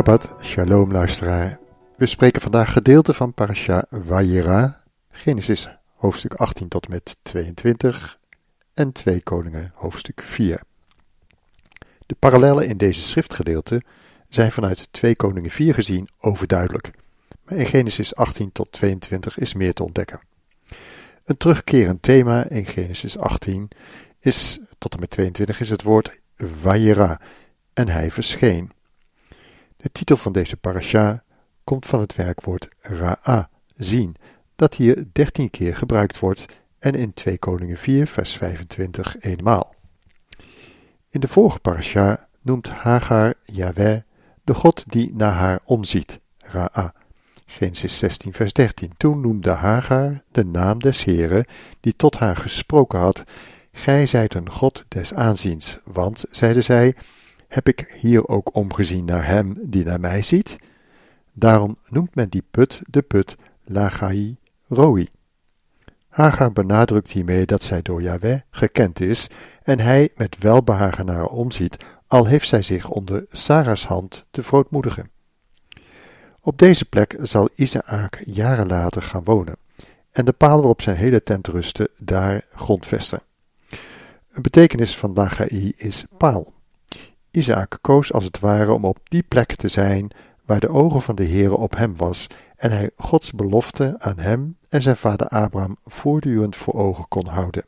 Shabbat, shalom luisteraar. We spreken vandaag gedeelte van Parasha Vayera, Genesis hoofdstuk 18 tot met 22 en 2 Koningen hoofdstuk 4. De parallellen in deze schriftgedeelte zijn vanuit 2 Koningen 4 gezien overduidelijk, maar in Genesis 18 tot 22 is meer te ontdekken. Een terugkerend thema in Genesis 18 is, tot en met 22 is het woord Vayera, en hij verscheen. De titel van deze parasha komt van het werkwoord ra'a, zien, dat hier dertien keer gebruikt wordt en in 2 Koningen 4 vers 25 eenmaal. In de vorige parasha noemt Hagar Yahweh de God die naar haar omziet, ra'a. Genesis 16 vers 13. Toen noemde Hagar de naam des Heren die tot haar gesproken had, Gij zijt een God des aanziens, want, zeide zij, heb ik hier ook omgezien naar hem die naar mij ziet? Daarom noemt men die put de put Lagai Roi. Hagar benadrukt hiermee dat zij door Yahweh gekend is en hij met welbehagen naar haar omziet, al heeft zij zich onder Sarah's hand te verootmoedigen. Op deze plek zal Isaac jaren later gaan wonen en de paal waarop zijn hele tent rustte daar grondvesten. Een betekenis van Lagai is paal. Isaac koos als het ware om op die plek te zijn waar de ogen van de Heere op hem was en hij Gods belofte aan hem en zijn vader Abraham voortdurend voor ogen kon houden.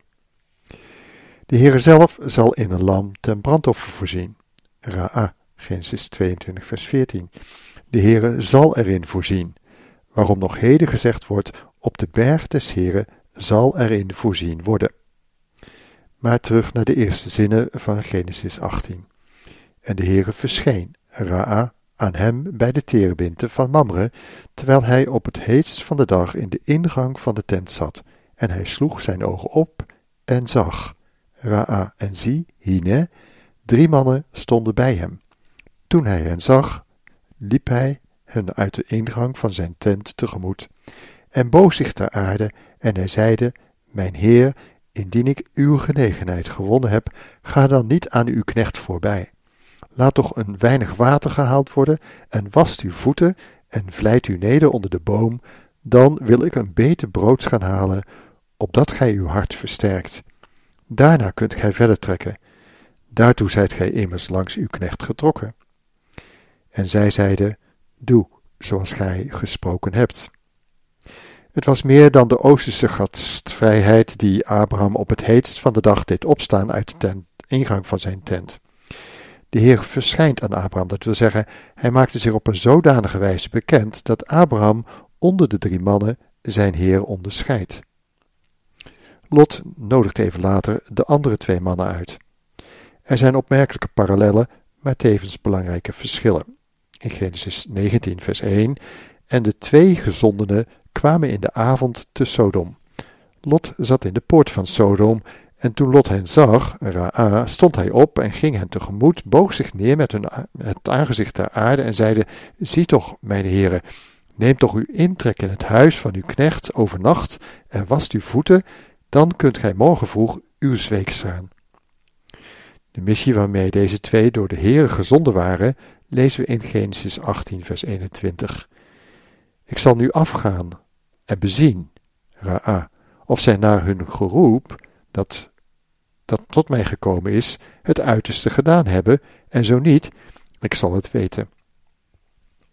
De Heere zelf zal in een lam ten brandoffer voorzien. Ra'a, Genesis 22 vers 14. De Heere zal erin voorzien. Waarom nog heden gezegd wordt, op de berg des Heere zal erin voorzien worden. Maar terug naar de eerste zinnen van Genesis 18. En de Heere verscheen, Ra'a, aan hem bij de terebinte van Mamre, terwijl hij op het heetst van de dag in de ingang van de tent zat, en hij sloeg zijn ogen op en zag. Ra'a en zie, Hine, drie mannen stonden bij hem. Toen hij hen zag, liep hij hen uit de ingang van zijn tent tegemoet, en boog zich ter aarde, en hij zeide, Mijn Heer, indien ik uw genegenheid gewonnen heb, ga dan niet aan uw knecht voorbij. Laat toch een weinig water gehaald worden, en wast uw voeten, en vlijt u neder onder de boom, dan wil ik een beter broods gaan halen, opdat gij uw hart versterkt. Daarna kunt gij verder trekken. Daartoe zijt gij immers langs uw knecht getrokken. En zij zeiden, doe zoals gij gesproken hebt. Het was meer dan de Oosterse gastvrijheid die Abraham op het heetst van de dag deed opstaan uit de tent, ingang van zijn tent. De Heer verschijnt aan Abraham, dat wil zeggen, hij maakte zich op een zodanige wijze bekend dat Abraham onder de drie mannen zijn Heer onderscheidt. Lot nodigt even later de andere twee mannen uit. Er zijn opmerkelijke parallellen, maar tevens belangrijke verschillen. In Genesis 19, vers 1: En de twee gezondenen kwamen in de avond te Sodom. Lot zat in de poort van Sodom en toen Lot hen zag, Ra'a, stond hij op en ging hen tegemoet, boog zich neer met hun, het aangezicht ter aarde en zeide, Zie toch, mijn heren, neem toch uw intrek in het huis van uw knecht overnacht en wast uw voeten, dan kunt gij morgen vroeg uw zweek staan. De missie waarmee deze twee door de Heere gezonden waren, lezen we in Genesis 18, vers 21. Ik zal nu afgaan en bezien, Ra'a, of zij naar hun geroep, dat dat tot mij gekomen is, het uiterste gedaan hebben, en zo niet, ik zal het weten.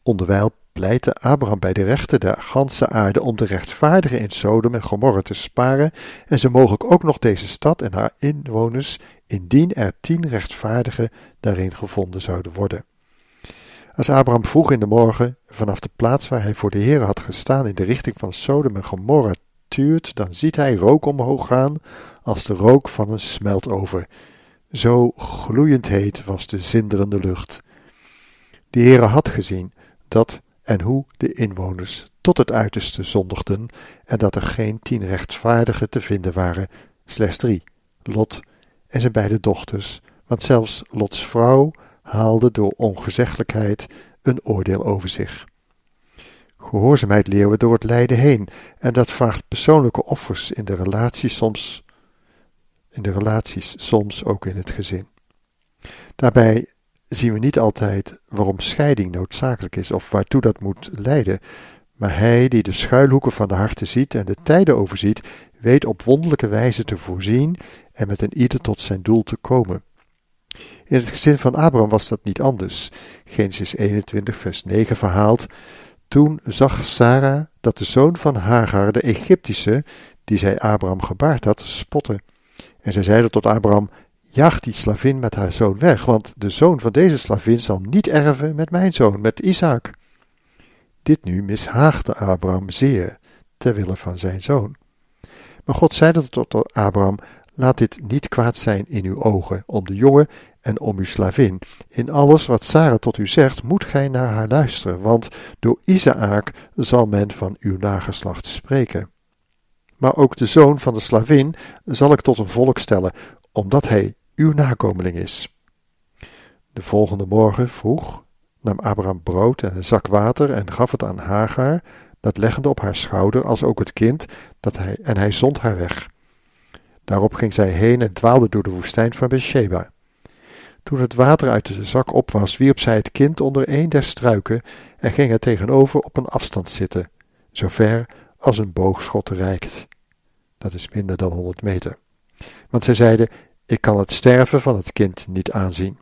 Onderwijl pleitte Abraham bij de rechter der ganse aarde om de rechtvaardigen in Sodom en Gomorra te sparen, en zo mogelijk ook nog deze stad en haar inwoners, indien er tien rechtvaardigen daarin gevonden zouden worden. Als Abraham vroeg in de morgen vanaf de plaats waar hij voor de Heer had gestaan in de richting van Sodom en Gomorra tuurt, dan ziet hij rook omhoog gaan als de rook van een smeltover. Zo gloeiend heet was de zinderende lucht. De Heere had gezien dat en hoe de inwoners tot het uiterste zondigden en dat er geen tien rechtvaardigen te vinden waren, slechts drie, Lot en zijn beide dochters, want zelfs Lots vrouw haalde door ongezeggelijkheid een oordeel over zich. Gehoorzaamheid leren we door het lijden heen en dat vraagt persoonlijke offers in de relaties soms in de relaties, soms ook in het gezin. Daarbij zien we niet altijd waarom scheiding noodzakelijk is of waartoe dat moet leiden, maar hij die de schuilhoeken van de harten ziet en de tijden overziet, weet op wonderlijke wijze te voorzien en met een ieder tot zijn doel te komen. In het gezin van Abraham was dat niet anders. Genesis 21, vers 9 verhaalt: Toen zag Sarah dat de zoon van Hagar, de Egyptische, die zij Abraham gebaard had, spotte. En zij zeide tot Abraham: Jaag die slavin met haar zoon weg, want de zoon van deze slavin zal niet erven met mijn zoon, met Isaac. Dit nu mishaagde Abraham zeer, ter wille van zijn zoon. Maar God zeide tot Abraham: Laat dit niet kwaad zijn in uw ogen, om de jongen en om uw slavin. In alles wat Sarah tot u zegt, moet gij naar haar luisteren, want door Isaak zal men van uw nageslacht spreken. Maar ook de zoon van de slavin zal ik tot een volk stellen, omdat hij uw nakomeling is. De volgende morgen vroeg nam Abraham brood en een zak water en gaf het aan Hagar, dat leggende op haar schouder, als ook het kind, dat hij, en hij zond haar weg. Daarop ging zij heen en dwaalde door de woestijn van Beersheba. Toen het water uit de zak op was, wierp zij het kind onder een der struiken en ging er tegenover op een afstand zitten, zover als een boogschot reikt. Dat is minder dan honderd meter. Want zij zeiden: Ik kan het sterven van het kind niet aanzien.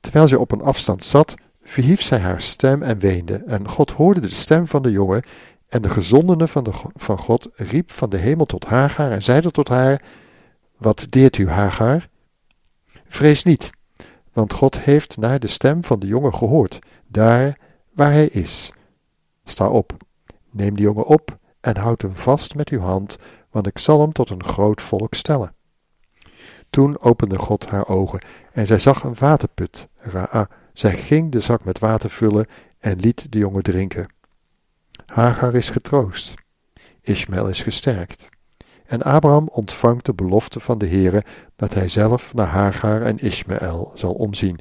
Terwijl zij op een afstand zat, verhief zij haar stem en weende. En God hoorde de stem van de jongen. En de gezondene van, de, van God riep van de hemel tot Hagar en zeide tot haar: Wat deert u, Hagar? Vrees niet, want God heeft naar de stem van de jongen gehoord, daar waar hij is. Sta op, neem de jongen op en houd hem vast met uw hand, want ik zal hem tot een groot volk stellen. Toen opende God haar ogen en zij zag een waterput, Ra'a. Zij ging de zak met water vullen en liet de jongen drinken. Hagar is getroost. Ismaël is gesterkt. En Abraham ontvangt de belofte van de Heere dat hij zelf naar Hagar en Ismaël zal omzien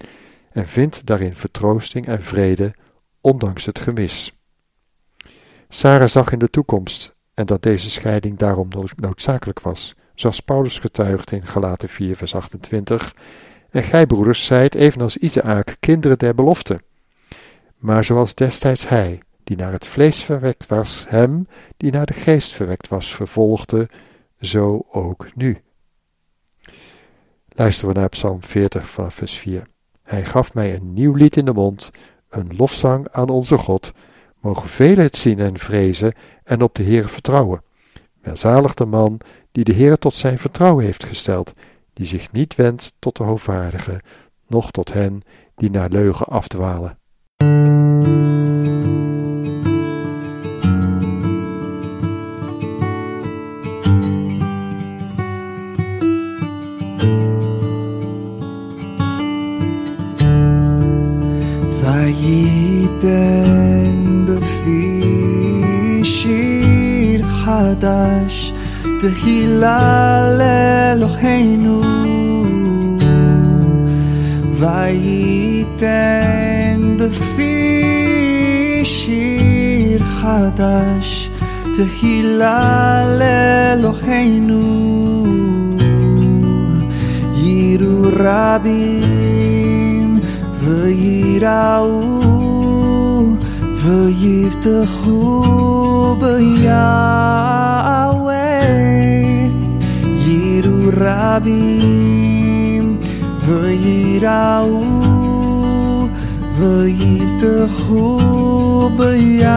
en vindt daarin vertroosting en vrede, ondanks het gemis. Sarah zag in de toekomst en dat deze scheiding daarom noodzakelijk was, zoals Paulus getuigt in Galaten 4 vers 28, en gij broeders zijt evenals Isaak kinderen der belofte. Maar zoals destijds hij, die naar het vlees verwekt was, hem, die naar de geest verwekt was, vervolgde, zo ook nu. Luisteren we naar Psalm 40 van vers 4. Hij gaf mij een nieuw lied in de mond, een lofzang aan onze God. Mogen velen het zien en vrezen en op de Heer vertrouwen. Welzalig de man die de Heer tot zijn vertrouwen heeft gesteld, die zich niet wendt tot de hoogvaardigen, noch tot hen die naar leugen afdwalen. בפי שיר חדש תהילה לאלוהינו וייתן בפי שיר חדש תהילה לאלוהינו יירו רבים וייראו ויבטחו ביהוה יירו רבים וייראו ויבטחו ביהוה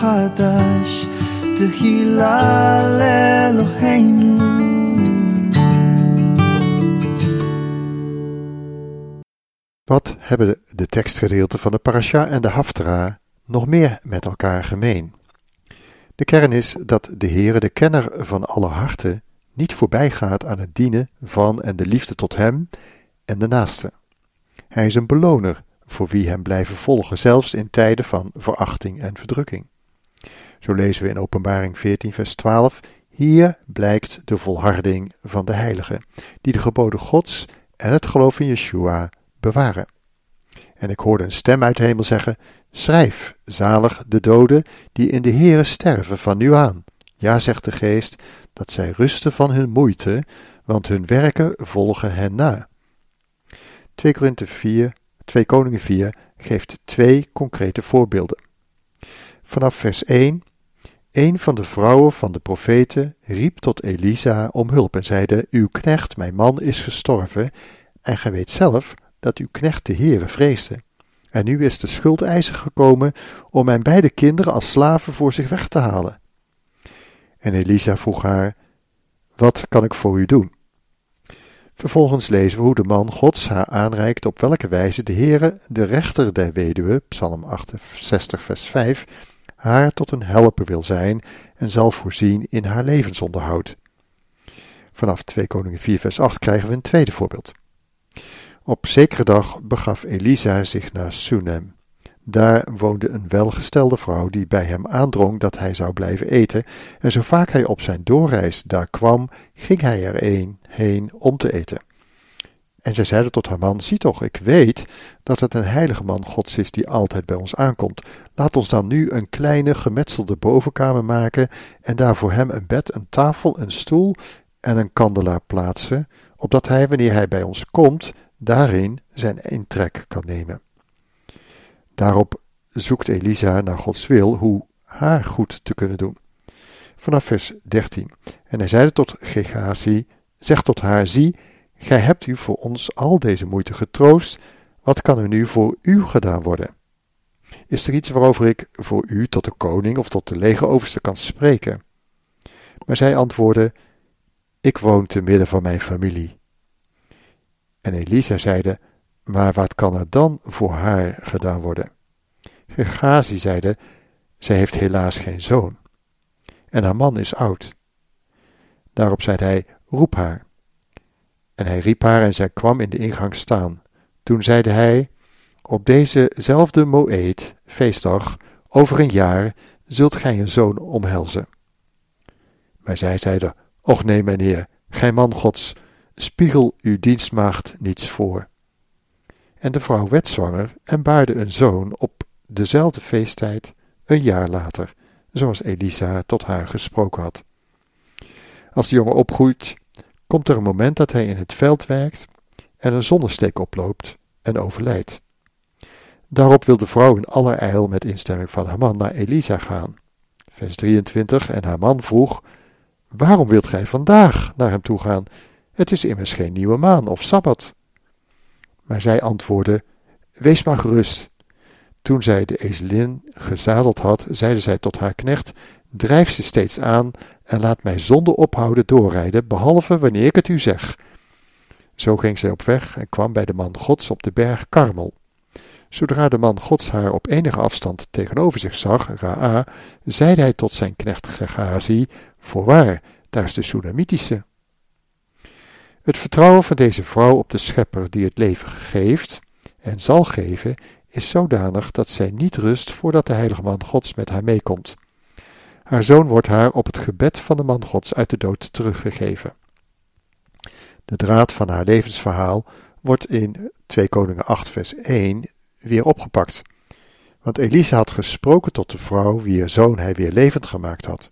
שיר חדש, תהילה לאלוהינו. Wat hebben de tekstgedeelten van de parasha en de haftara nog meer met elkaar gemeen? De kern is dat de Heere, de kenner van alle harten, niet voorbij gaat aan het dienen van en de liefde tot Hem en de naaste. Hij is een beloner voor wie Hem blijven volgen, zelfs in tijden van verachting en verdrukking. Zo lezen we in Openbaring 14, vers 12: Hier blijkt de volharding van de heiligen, die de geboden Gods en het geloof in Yeshua bewaren. En ik hoorde een stem uit de hemel zeggen: Schrijf, zalig de doden die in de Heere sterven van nu aan. Ja, zegt de geest, dat zij rusten van hun moeite, want hun werken volgen hen na. 2 Korinthe 4, 2 Koningen 4 geeft twee concrete voorbeelden. Vanaf vers 1 een van de vrouwen van de profeten riep tot Elisa om hulp en zeide: Uw knecht, mijn man, is gestorven, en gij weet zelf dat uw knecht de Heere vreesde. En nu is de schuldeiser gekomen om mijn beide kinderen als slaven voor zich weg te halen. En Elisa vroeg haar: Wat kan ik voor u doen? Vervolgens lezen we hoe de man Gods haar aanreikt op welke wijze de Heere, de rechter der weduwe, Psalm 68, vers 5, haar tot een helper wil zijn en zal voorzien in haar levensonderhoud. Vanaf 2 Koningen 4, vers 8 krijgen we een tweede voorbeeld. Op zekere dag begaf Elisa zich naar Sunem. Daar woonde een welgestelde vrouw die bij hem aandrong dat hij zou blijven eten, en zo vaak hij op zijn doorreis daar kwam, ging hij er een heen om te eten. En zij zeide tot haar man: Zie toch, ik weet dat het een heilige man Gods is die altijd bij ons aankomt. Laat ons dan nu een kleine gemetselde bovenkamer maken en daar voor hem een bed, een tafel, een stoel en een kandelaar plaatsen, opdat hij, wanneer hij bij ons komt, daarin zijn intrek kan nemen. Daarop zoekt Elisa naar Gods wil hoe haar goed te kunnen doen. Vanaf vers 13. En hij zeide tot Gehazi, zeg tot haar, zie, gij hebt u voor ons al deze moeite getroost, wat kan er nu voor u gedaan worden? Is er iets waarover ik voor u tot de koning of tot de legeroverste kan spreken? Maar zij antwoordde, ik woon te midden van mijn familie. En Elisa zeide, maar wat kan er dan voor haar gedaan worden? Gehazi zeide, zij heeft helaas geen zoon. En haar man is oud. Daarop zei hij, roep haar. En hij riep haar en zij kwam in de ingang staan. Toen zeide hij, op dezezelfde Moed, feestdag, over een jaar, zult gij een zoon omhelzen. Maar zij zeide, och nee, mijnheer, gij man gods, spiegel uw dienstmaagd niets voor. En de vrouw werd zwanger en baarde een zoon op dezelfde feesttijd, een jaar later, zoals Elisa tot haar gesproken had. Als de jongen opgroeit, komt er een moment dat hij in het veld werkt en een zonnesteek oploopt en overlijdt. Daarop wil de vrouw in allerijl met instemming van haar man naar Elisa gaan. Vers 23 En haar man vroeg, waarom wilt gij vandaag naar hem toe gaan? Het is immers geen nieuwe maan of sabbat. Maar zij antwoordde, wees maar gerust. Toen zij de ezelin gezadeld had, zeide zij tot haar knecht: Drijf ze steeds aan en laat mij zonder ophouden doorrijden, behalve wanneer ik het u zeg. Zo ging zij op weg en kwam bij de man Gods op de berg Karmel. Zodra de man Gods haar op enige afstand tegenover zich zag, Ra'a, zeide hij tot zijn knecht Gehazi: Voorwaar, daar is de Soedamitische. Het vertrouwen van deze vrouw op de Schepper die het leven geeft en zal geven, is zodanig dat zij niet rust voordat de heilige man Gods met haar meekomt. Haar zoon wordt haar op het gebed van de man Gods uit de dood teruggegeven. De draad van haar levensverhaal wordt in 2 Koningen 8 vers 1 weer opgepakt. Want Elisa had gesproken tot de vrouw wier zoon hij weer levend gemaakt had.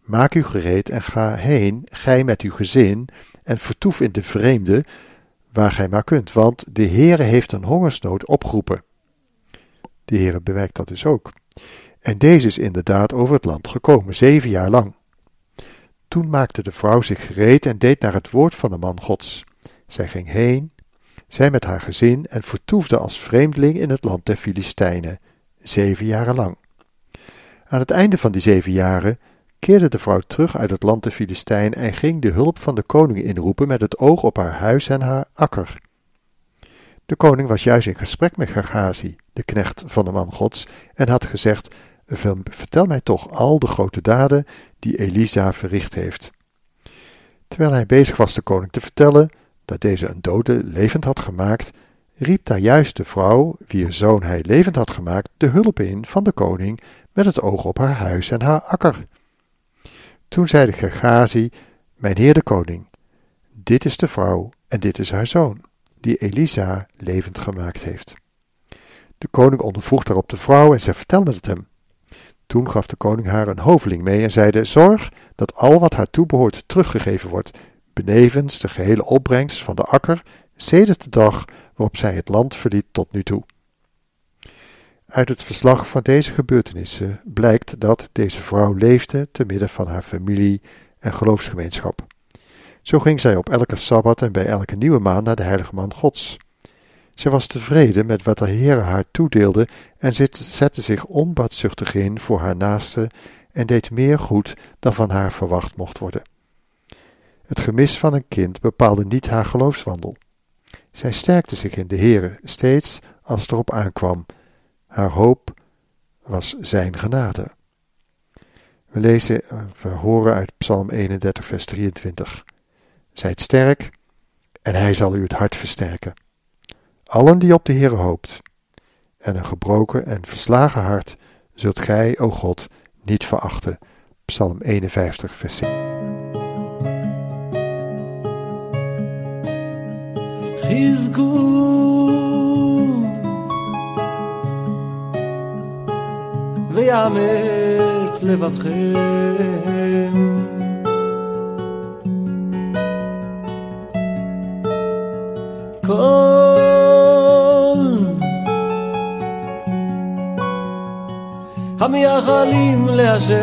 Maak u gereed en ga heen, gij met uw gezin, en vertoef in de vreemde, waar gij maar kunt, want de Heere heeft een hongersnood opgeroepen. De Heere bewerkt dat dus ook. En deze is inderdaad over het land gekomen, zeven jaar lang. Toen maakte de vrouw zich gereed en deed naar het woord van de man Gods. Zij ging heen, zij met haar gezin en vertoefde als vreemdeling in het land der Filistijnen, zeven jaren lang. Aan het einde van die zeven jaren keerde de vrouw terug uit het land der Filistijn en ging de hulp van de koning inroepen met het oog op haar huis en haar akker. De koning was juist in gesprek met Gehazi, de knecht van de man Gods, en had gezegd: Vertel mij toch al de grote daden die Elisa verricht heeft. Terwijl hij bezig was de koning te vertellen dat deze een dode levend had gemaakt, riep daar juist de vrouw, wier zoon hij levend had gemaakt, de hulp in van de koning met het oog op haar huis en haar akker. Toen zei de Gegazi, mijn heer de koning, dit is de vrouw en dit is haar zoon, die Elisa levend gemaakt heeft. De koning ondervroeg daarop de vrouw en zij vertelde het hem. Toen gaf de koning haar een hoveling mee en zeide: Zorg dat al wat haar toebehoort teruggegeven wordt, benevens de gehele opbrengst van de akker, sedert de dag waarop zij het land verliet tot nu toe. Uit het verslag van deze gebeurtenissen blijkt dat deze vrouw leefde te midden van haar familie en geloofsgemeenschap. Zo ging zij op elke sabbat en bij elke nieuwe maan naar de heilige man Gods. Zij was tevreden met wat de Heer haar toedeelde en zette zich onbaatzuchtig in voor haar naaste en deed meer goed dan van haar verwacht mocht worden. Het gemis van een kind bepaalde niet haar geloofswandel. Zij sterkte zich in de Heere steeds als het erop aankwam. Haar hoop was zijn genade. We lezen, we horen uit Psalm 31, vers 23. Zijt sterk en hij zal u het hart versterken Allen die op de Heere hoopt en een gebroken en verslagen hart zult gij, o God, niet verachten. Psalm 51, vers 6. חזקו ויאמץ לבבכם כל המייחלים להשם.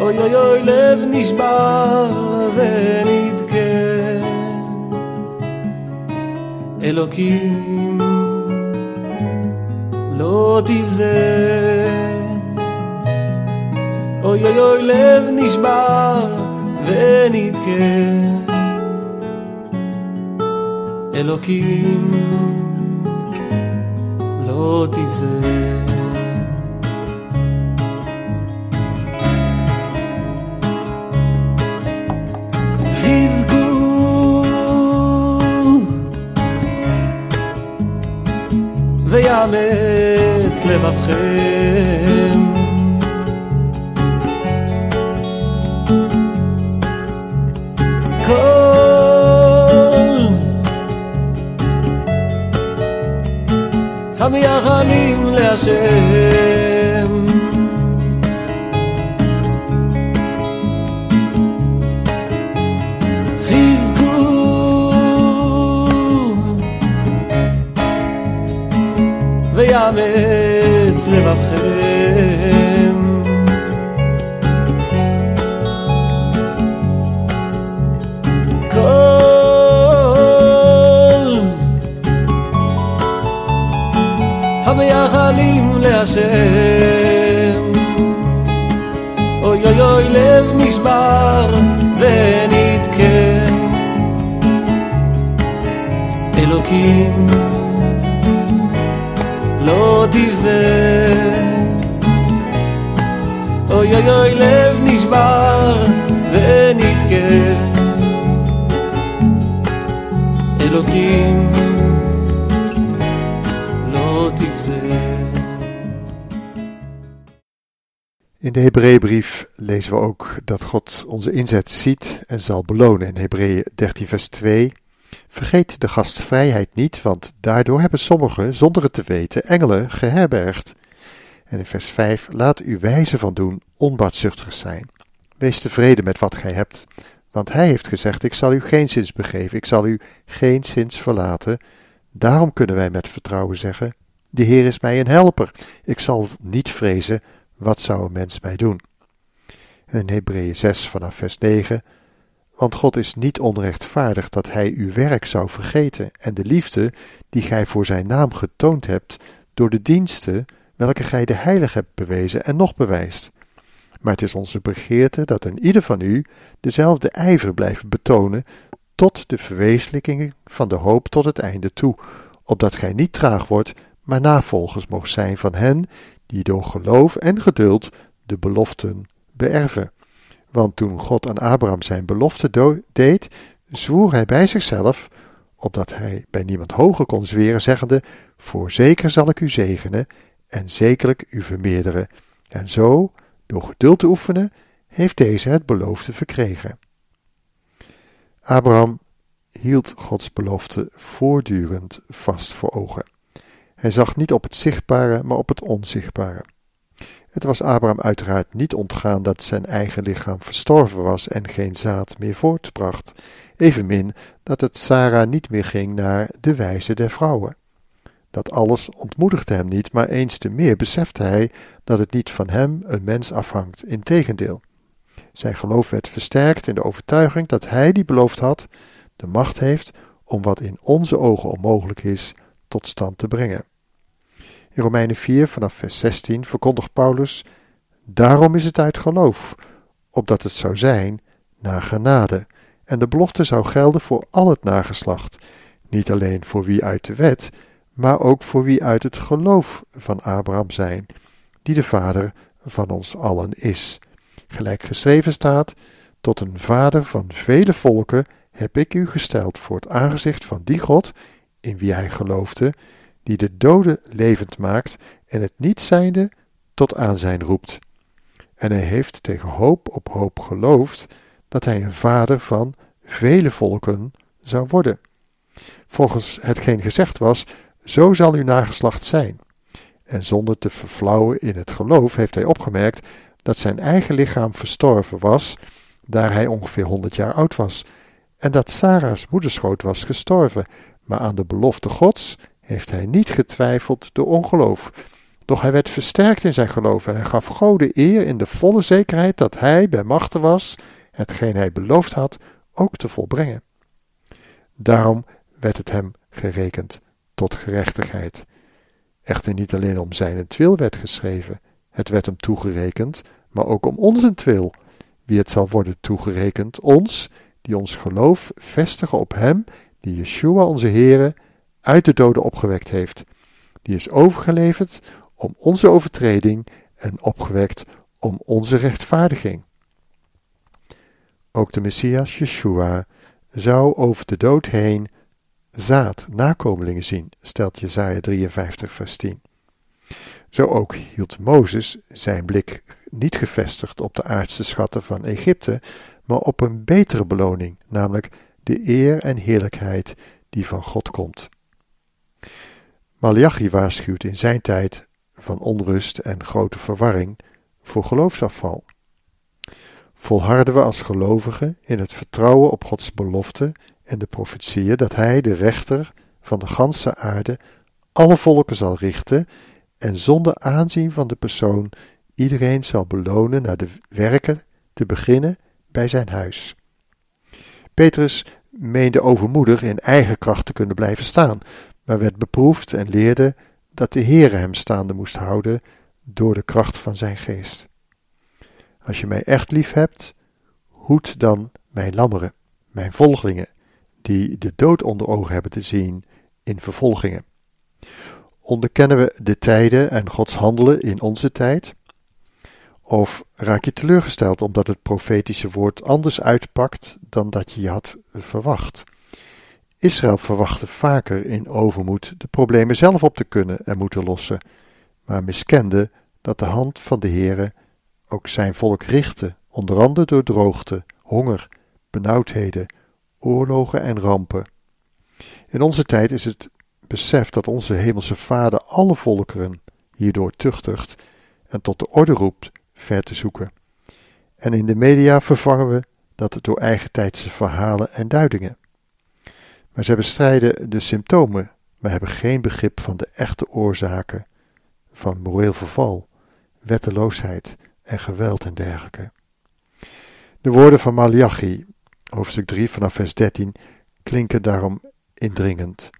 אוי אוי אוי לב נשבר ונדכה. אלוקים לא תבזה. אוי אוי אוי לב נשבר ונדכה. אלוקים לא תבזה. ויאמץ לבבכם Salim hacer. Onze inzet ziet en zal belonen. In Hebreeën 13 vers 2 Vergeet de gastvrijheid niet, want daardoor hebben sommigen, zonder het te weten, engelen geherbergd. En in vers 5 Laat uw wijze van doen onbaatzuchtig zijn. Wees tevreden met wat gij hebt, want hij heeft gezegd: Ik zal u geen zins begeven, ik zal u geen zins verlaten. Daarom kunnen wij met vertrouwen zeggen: De Heer is mij een helper. Ik zal niet vrezen, wat zou een mens mij doen? In Hebreeën 6 vanaf vers 9 want God is niet onrechtvaardig dat Hij uw werk zou vergeten en de liefde die gij voor Zijn naam getoond hebt door de diensten welke gij de heilig hebt bewezen en nog bewijst. Maar het is onze begeerte dat een ieder van u dezelfde ijver blijft betonen tot de verwezenlijking van de hoop tot het einde toe, opdat gij niet traag wordt, maar navolgers mocht zijn van hen die door geloof en geduld de beloften beërven. Want toen God aan Abraham zijn belofte deed, zwoer hij bij zichzelf, opdat hij bij niemand hoger kon zweren, zeggende: Voorzeker zal ik u zegenen en zekerlijk u vermeerderen. En zo, door geduld te oefenen, heeft deze het beloofde verkregen. Abraham hield Gods belofte voortdurend vast voor ogen. Hij zag niet op het zichtbare, maar op het onzichtbare. Het was Abraham uiteraard niet ontgaan dat zijn eigen lichaam verstorven was en geen zaad meer voortbracht, evenmin dat het Sarah niet meer ging naar de wijze der vrouwen. Dat alles ontmoedigde hem niet, maar eens te meer besefte hij dat het niet van hem een mens afhangt, integendeel. Zijn geloof werd versterkt in de overtuiging dat hij die beloofd had, de macht heeft om wat in onze ogen onmogelijk is, tot stand te brengen. In Romeinen 4 vanaf vers 16 verkondigt Paulus: Daarom is het uit geloof, opdat het zou zijn naar genade. En de belofte zou gelden voor al het nageslacht, niet alleen voor wie uit de wet, maar ook voor wie uit het geloof van Abraham zijn, die de vader van ons allen is. Gelijk geschreven staat: Tot een vader van vele volken heb ik u gesteld voor het aangezicht van die God, in wie hij geloofde, die de doden levend maakt en het niet zijnde tot aanzijn roept. En hij heeft tegen hoop op hoop geloofd dat hij een vader van vele volken zou worden. Volgens hetgeen gezegd was, zo zal uw nageslacht zijn. En zonder te verflauwen in het geloof heeft hij opgemerkt dat zijn eigen lichaam verstorven was, daar hij ongeveer honderd jaar oud was, en dat Sarah's moederschoot was gestorven, maar aan de belofte Gods heeft hij niet getwijfeld door ongeloof. Doch hij werd versterkt in zijn geloof en hij gaf God de eer in de volle zekerheid dat hij bij machten was, hetgeen hij beloofd had, ook te volbrengen. Daarom werd het hem gerekend tot gerechtigheid. Echter niet alleen om zijn twil werd geschreven, het werd hem toegerekend, maar ook om onze twil, wie het zal worden toegerekend, ons, die ons geloof vestigen op hem, die Yeshua onze Heere uit de doden opgewekt heeft. Die is overgeleverd om onze overtreding en opgewekt om onze rechtvaardiging. Ook de Messias Yeshua zou over de dood heen zaad, nakomelingen zien, stelt Jesaja 53 vers 10. Zo ook hield Mozes zijn blik niet gevestigd op de aardse schatten van Egypte, maar op een betere beloning, namelijk de eer en heerlijkheid die van God komt. Malachi waarschuwt in zijn tijd van onrust en grote verwarring voor geloofsafval. Volharden we als gelovigen in het vertrouwen op Gods belofte en de profetieën dat Hij, de rechter van de ganse aarde, alle volken zal richten en zonder aanzien van de persoon iedereen zal belonen naar de werken te beginnen bij zijn huis. Petrus meende overmoedig in eigen kracht te kunnen blijven staan, maar werd beproefd en leerde dat de Heere hem staande moest houden door de kracht van zijn geest. Als je mij echt lief hebt, hoed dan mijn lammeren, mijn volgelingen, die de dood onder ogen hebben te zien in vervolgingen. Onderkennen we de tijden en Gods handelen in onze tijd? Of raak je teleurgesteld omdat het profetische woord anders uitpakt dan dat je je had verwacht? Israël verwachtte vaker in overmoed de problemen zelf op te kunnen en moeten lossen, maar miskende dat de hand van de Heere ook zijn volk richtte, onder andere door droogte, honger, benauwdheden, oorlogen en rampen. In onze tijd is het besef dat onze hemelse Vader alle volkeren hierdoor tuchtigt en tot de orde roept ver te zoeken. En in de media vervangen we dat door eigentijdse verhalen en duidingen. Maar zij bestrijden de symptomen, maar hebben geen begrip van de echte oorzaken van moreel verval, wetteloosheid en geweld en dergelijke. De woorden van Malachi, hoofdstuk 3 vanaf vers 13, klinken daarom indringend.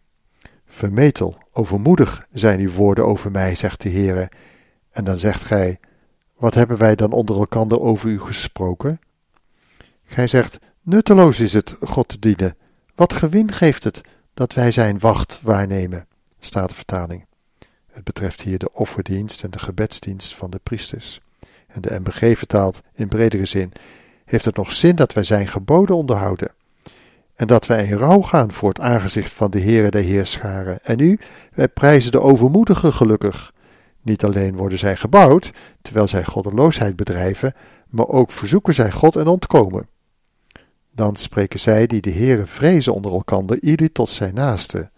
Vermetel, overmoedig zijn uw woorden over mij, zegt de Heere. En dan zegt gij, wat hebben wij dan onder elkander over u gesproken? Gij zegt, nutteloos is het God te dienen. Wat gewin geeft het dat wij zijn wacht waarnemen? Staat de vertaling. Het betreft hier de offerdienst en de gebedsdienst van de priesters. En de MBG vertaalt in bredere zin: heeft het nog zin dat wij zijn geboden onderhouden? En dat wij in rouw gaan voor het aangezicht van de Heere der Heerscharen. En nu, wij prijzen de overmoedigen gelukkig. Niet alleen worden zij gebouwd, terwijl zij goddeloosheid bedrijven, maar ook verzoeken zij God en ontkomen. Dan spreken zij die de Heere vrezen onder elkander, ieder tot zijn naaste.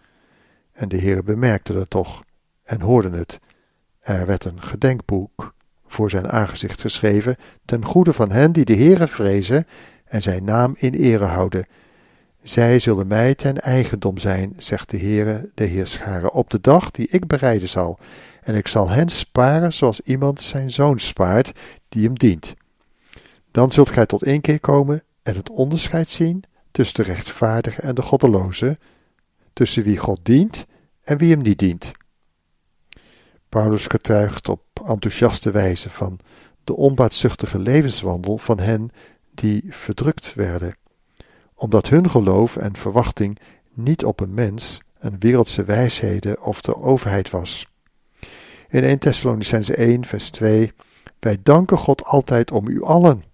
En de Heere bemerkte dat toch en hoorde het. Er werd een gedenkboek voor zijn aangezicht geschreven, ten goede van hen die de Heere vrezen en zijn naam in ere houden. Zij zullen mij ten eigendom zijn, zegt de Heere, de Heerscharen, op de dag die ik bereiden zal. En ik zal hen sparen zoals iemand zijn zoon spaart, die hem dient. Dan zult gij tot inkeer komen en het onderscheid zien tussen de rechtvaardige en de goddeloze, tussen wie God dient en wie hem niet dient. Paulus getuigt op enthousiaste wijze van de onbaatzuchtige levenswandel van hen die verdrukt werden, omdat hun geloof en verwachting niet op een mens, een wereldse wijsheden of de overheid was. In 1 Thessalonicense 1 vers 2 Wij danken God altijd om u allen,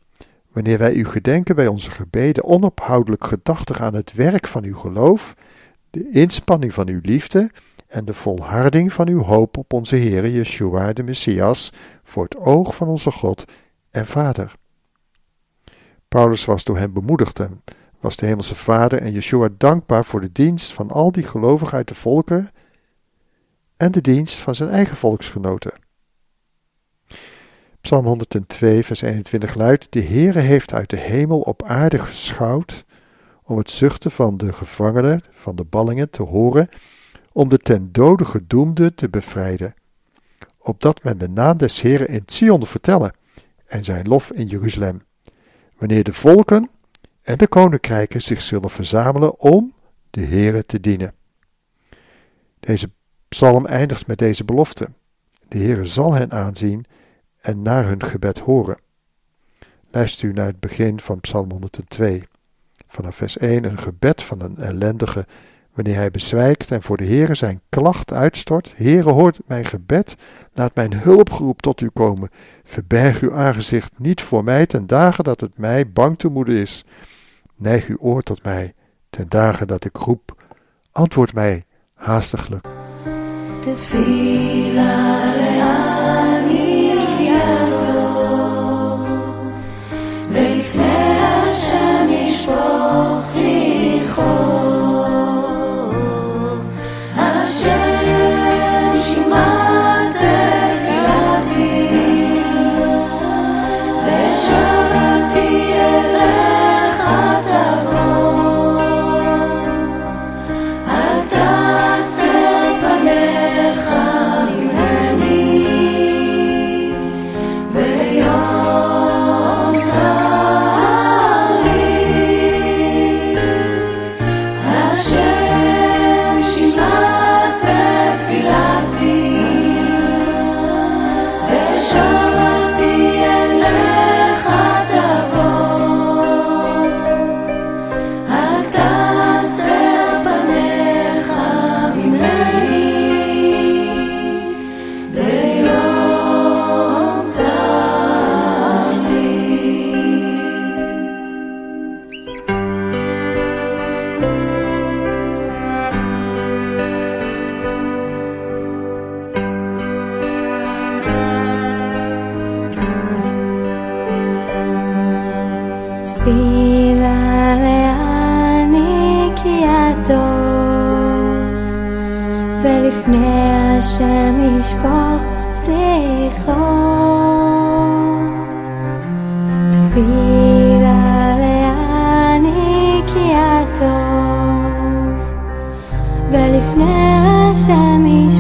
wanneer wij u gedenken bij onze gebeden onophoudelijk gedachtig aan het werk van uw geloof, de inspanning van uw liefde en de volharding van uw hoop op onze Heere Yeshua de Messias voor het oog van onze God en Vader. Paulus was door hem bemoedigd en was de Hemelse Vader en Yeshua dankbaar voor de dienst van al die gelovigen uit de volken en de dienst van zijn eigen volksgenoten. Psalm 102, vers 21 luidt: De Heere heeft uit de hemel op aarde geschouwd om het zuchten van de gevangenen, van de ballingen te horen om de ten dode gedoemde te bevrijden, opdat men de naam des Heren in Sion vertellen en zijn lof in Jeruzalem, wanneer de volken en de koninkrijken zich zullen verzamelen om de Heere te dienen. Deze psalm eindigt met deze belofte. De Heere zal hen aanzien en naar hun gebed horen. Luister u naar het begin van Psalm 102. Vanaf vers 1 een gebed van een ellendige wanneer hij bezwijkt en voor de Heere zijn klacht uitstort. Heere, hoort mijn gebed, laat mijn hulpgeroep tot u komen. Verberg uw aangezicht niet voor mij ten dagen dat het mij bang te moeden is. Neig uw oor tot mij ten dagen dat ik roep. Antwoord mij haastiglijk. ולפני השם ישפוך שיחו תפילה להעניק הטוב ולפני השם ישפוך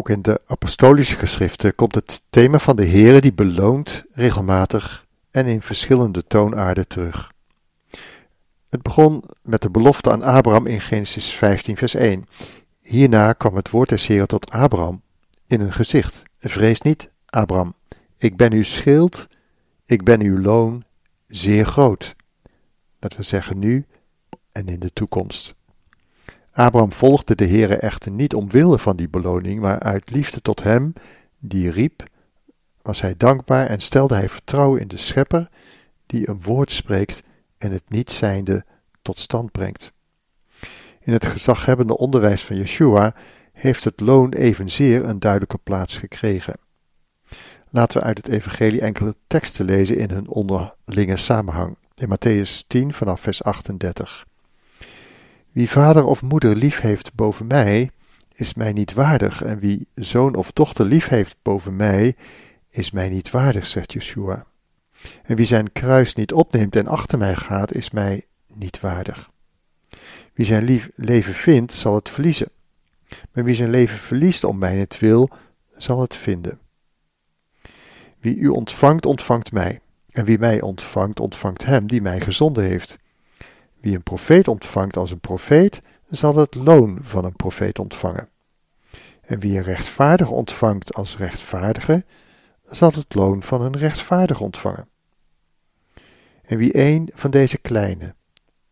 Ook in de apostolische geschriften komt het thema van de Heere die beloont regelmatig en in verschillende toonaarden terug. Het begon met de belofte aan Abraham in Genesis 15 vers 1. Hierna kwam het woord des Heeren tot Abraham in een gezicht. Vrees niet, Abraham, ik ben uw schild, ik ben uw loon zeer groot. Dat we zeggen nu en in de toekomst. Abraham volgde de Heere echter niet omwille van die beloning, maar uit liefde tot hem die riep, was hij dankbaar en stelde hij vertrouwen in de Schepper, die een woord spreekt en het niet zijnde tot stand brengt. In het gezaghebbende onderwijs van Yeshua heeft het loon evenzeer een duidelijke plaats gekregen. Laten we uit het evangelie enkele teksten lezen in hun onderlinge samenhang. In Matthäus 10 vanaf vers 38. Wie vader of moeder lief heeft boven mij, is mij niet waardig, en wie zoon of dochter lief heeft boven mij, is mij niet waardig, zegt Yeshua. En wie zijn kruis niet opneemt en achter mij gaat, is mij niet waardig. Wie zijn lief leven vindt, zal het verliezen. Maar wie zijn leven verliest om mijnentwil, zal het vinden. Wie u ontvangt, ontvangt mij. En wie mij ontvangt, ontvangt hem die mij gezonden heeft. Wie een profeet ontvangt als een profeet, zal het loon van een profeet ontvangen. En wie een rechtvaardige ontvangt als rechtvaardige, zal het loon van een rechtvaardige ontvangen. En wie een van deze kleine,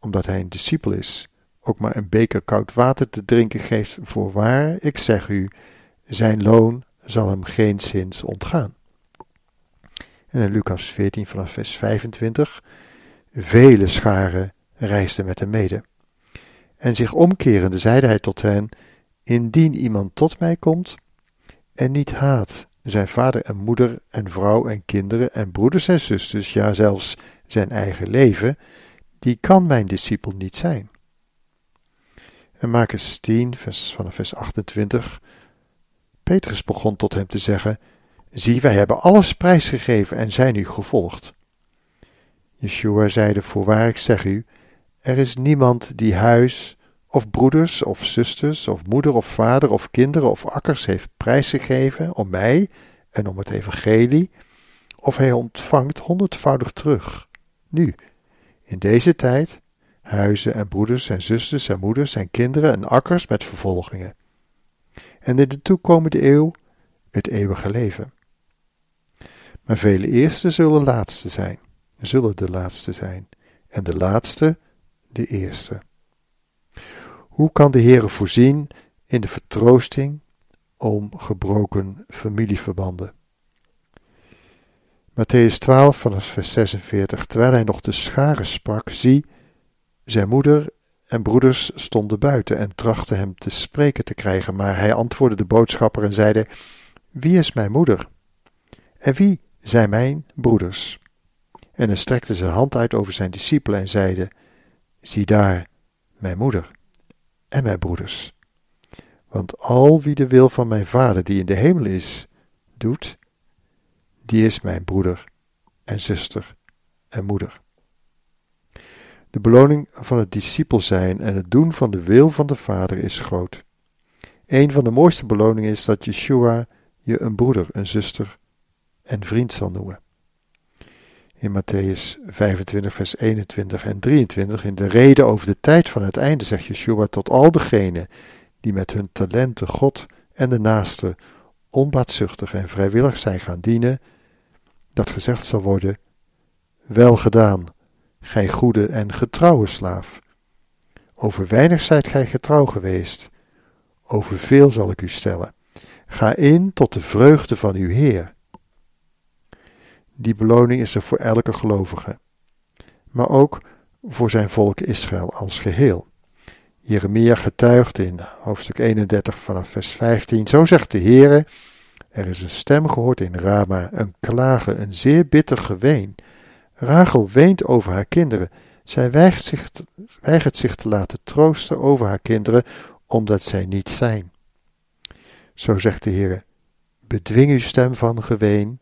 omdat hij een discipel is, ook maar een beker koud water te drinken geeft, voorwaar, ik zeg u, zijn loon zal hem geen zins ontgaan. En in Lucas 14 vanaf vers 25, vele scharen reisden met hem mede. En zich omkerende zeide hij tot hen, indien iemand tot mij komt en niet haat zijn vader en moeder en vrouw en kinderen en broeders en zusters, ja zelfs zijn eigen leven, die kan mijn discipel niet zijn. En Marcus 10, vers, vers 28, Petrus begon tot hem te zeggen, zie, wij hebben alles prijsgegeven en zijn u gevolgd. Yeshua zeide, voorwaar ik zeg u, er is niemand die huis of broeders of zusters of moeder of vader of kinderen of akkers heeft prijsgegeven om mij en om het evangelie, of hij ontvangt honderdvoudig terug. Nu, in deze tijd, huizen en broeders en zusters en moeders en kinderen en akkers met vervolgingen. En in de toekomende eeuw het eeuwige leven. Maar vele eerste zullen laatste zijn, zullen de laatste zijn, en de laatste de eerste. Hoe kan de Heere voorzien in de vertroosting om gebroken familieverbanden? Matthäus 12 vanaf vers 46 Terwijl hij nog de scharen sprak, zie, zijn moeder en broeders stonden buiten en trachtten hem te spreken te krijgen, maar hij antwoordde de boodschapper en zeide: Wie is mijn moeder? En wie zijn mijn broeders? En hij strekte zijn hand uit over zijn discipelen en zeide: Zie daar mijn moeder en mijn broeders. Want al wie de wil van mijn Vader die in de hemel is, doet, die is mijn broeder en zuster en moeder. De beloning van het discipel zijn en het doen van de wil van de Vader is groot. Een van de mooiste beloningen is dat Yeshua je een broeder, een zuster en vriend zal noemen. In Matthäus 25, vers 21 en 23, in de reden over de tijd van het einde, zegt Yeshua tot al degenen die met hun talenten God en de naaste onbaatzuchtig en vrijwillig zijn gaan dienen, dat gezegd zal worden: Wel gedaan, gij goede en getrouwe slaaf. Over weinig zijt gij getrouw geweest, over veel zal ik u stellen. Ga in tot de vreugde van uw Heer. Die beloning is er voor elke gelovige, maar ook voor zijn volk Israël als geheel. Jeremia getuigt in hoofdstuk 31 vanaf vers 15, zo zegt de Heere, er is een stem gehoord in Rama, een klagen, een zeer bitter geween. Rachel weent over haar kinderen. Zij weigert zich, weigert zich te laten troosten over haar kinderen, omdat zij niet zijn. Zo zegt de Heer: Bedwing uw stem van geween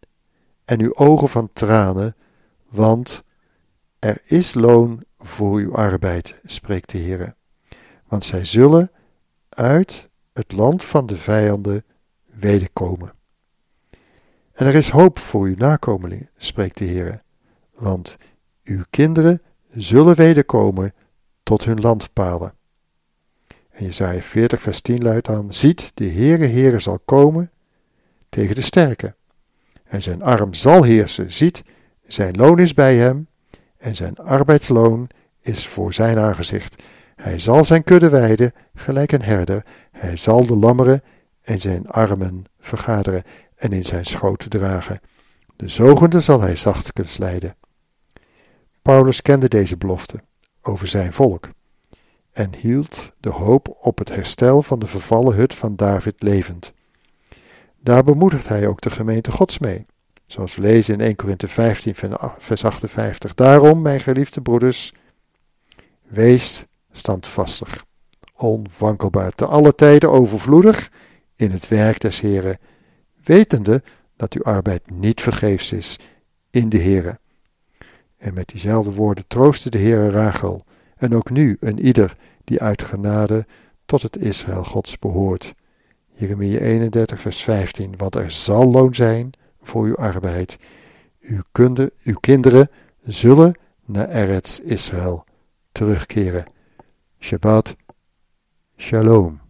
en uw ogen van tranen, want er is loon voor uw arbeid, spreekt de Heer. Want zij zullen uit het land van de vijanden wederkomen. En er is hoop voor uw nakomelingen, spreekt de Heer, want uw kinderen zullen wederkomen tot hun landpalen. En Jezaja 40 vers 10 luidt dan, ziet, de Heere Heere zal komen tegen de sterke. En zijn arm zal heersen, ziet, zijn loon is bij hem, en zijn arbeidsloon is voor zijn aangezicht. Hij zal zijn kudde weiden, gelijk een herder, hij zal de lammeren en zijn armen vergaderen en in zijn schoot dragen. De zogende zal hij zachtkens leiden. Paulus kende deze belofte over zijn volk en hield de hoop op het herstel van de vervallen hut van David levend. Daar bemoedigt hij ook de gemeente Gods mee, zoals we lezen in 1 Korinthe 15 vers 58. Daarom, mijn geliefde broeders, wees standvastig, onwankelbaar, te alle tijden overvloedig in het werk des Heren, wetende dat uw arbeid niet vergeefs is in de Heren. En met diezelfde woorden troostte de Heere Rachel, en ook nu een ieder die uit genade tot het Israël Gods behoort. Jeremia 31, vers 15. Want er zal loon zijn voor uw arbeid. Uw, kunde, uw kinderen zullen naar Eretz Israël terugkeren. Shabbat Shalom.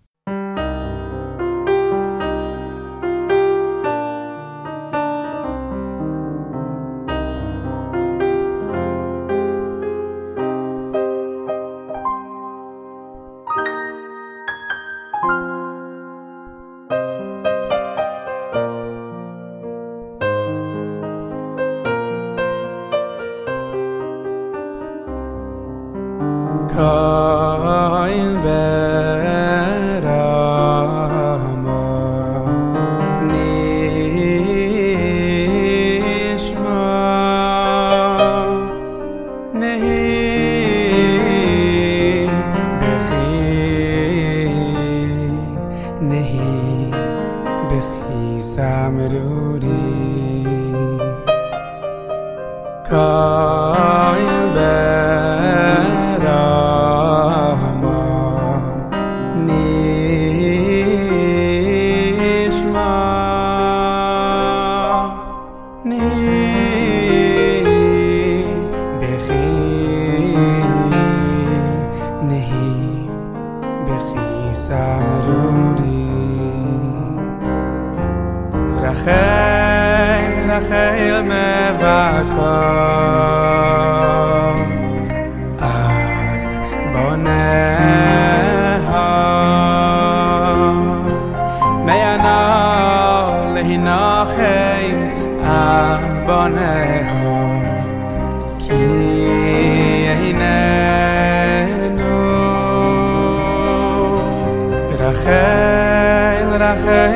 Rachel,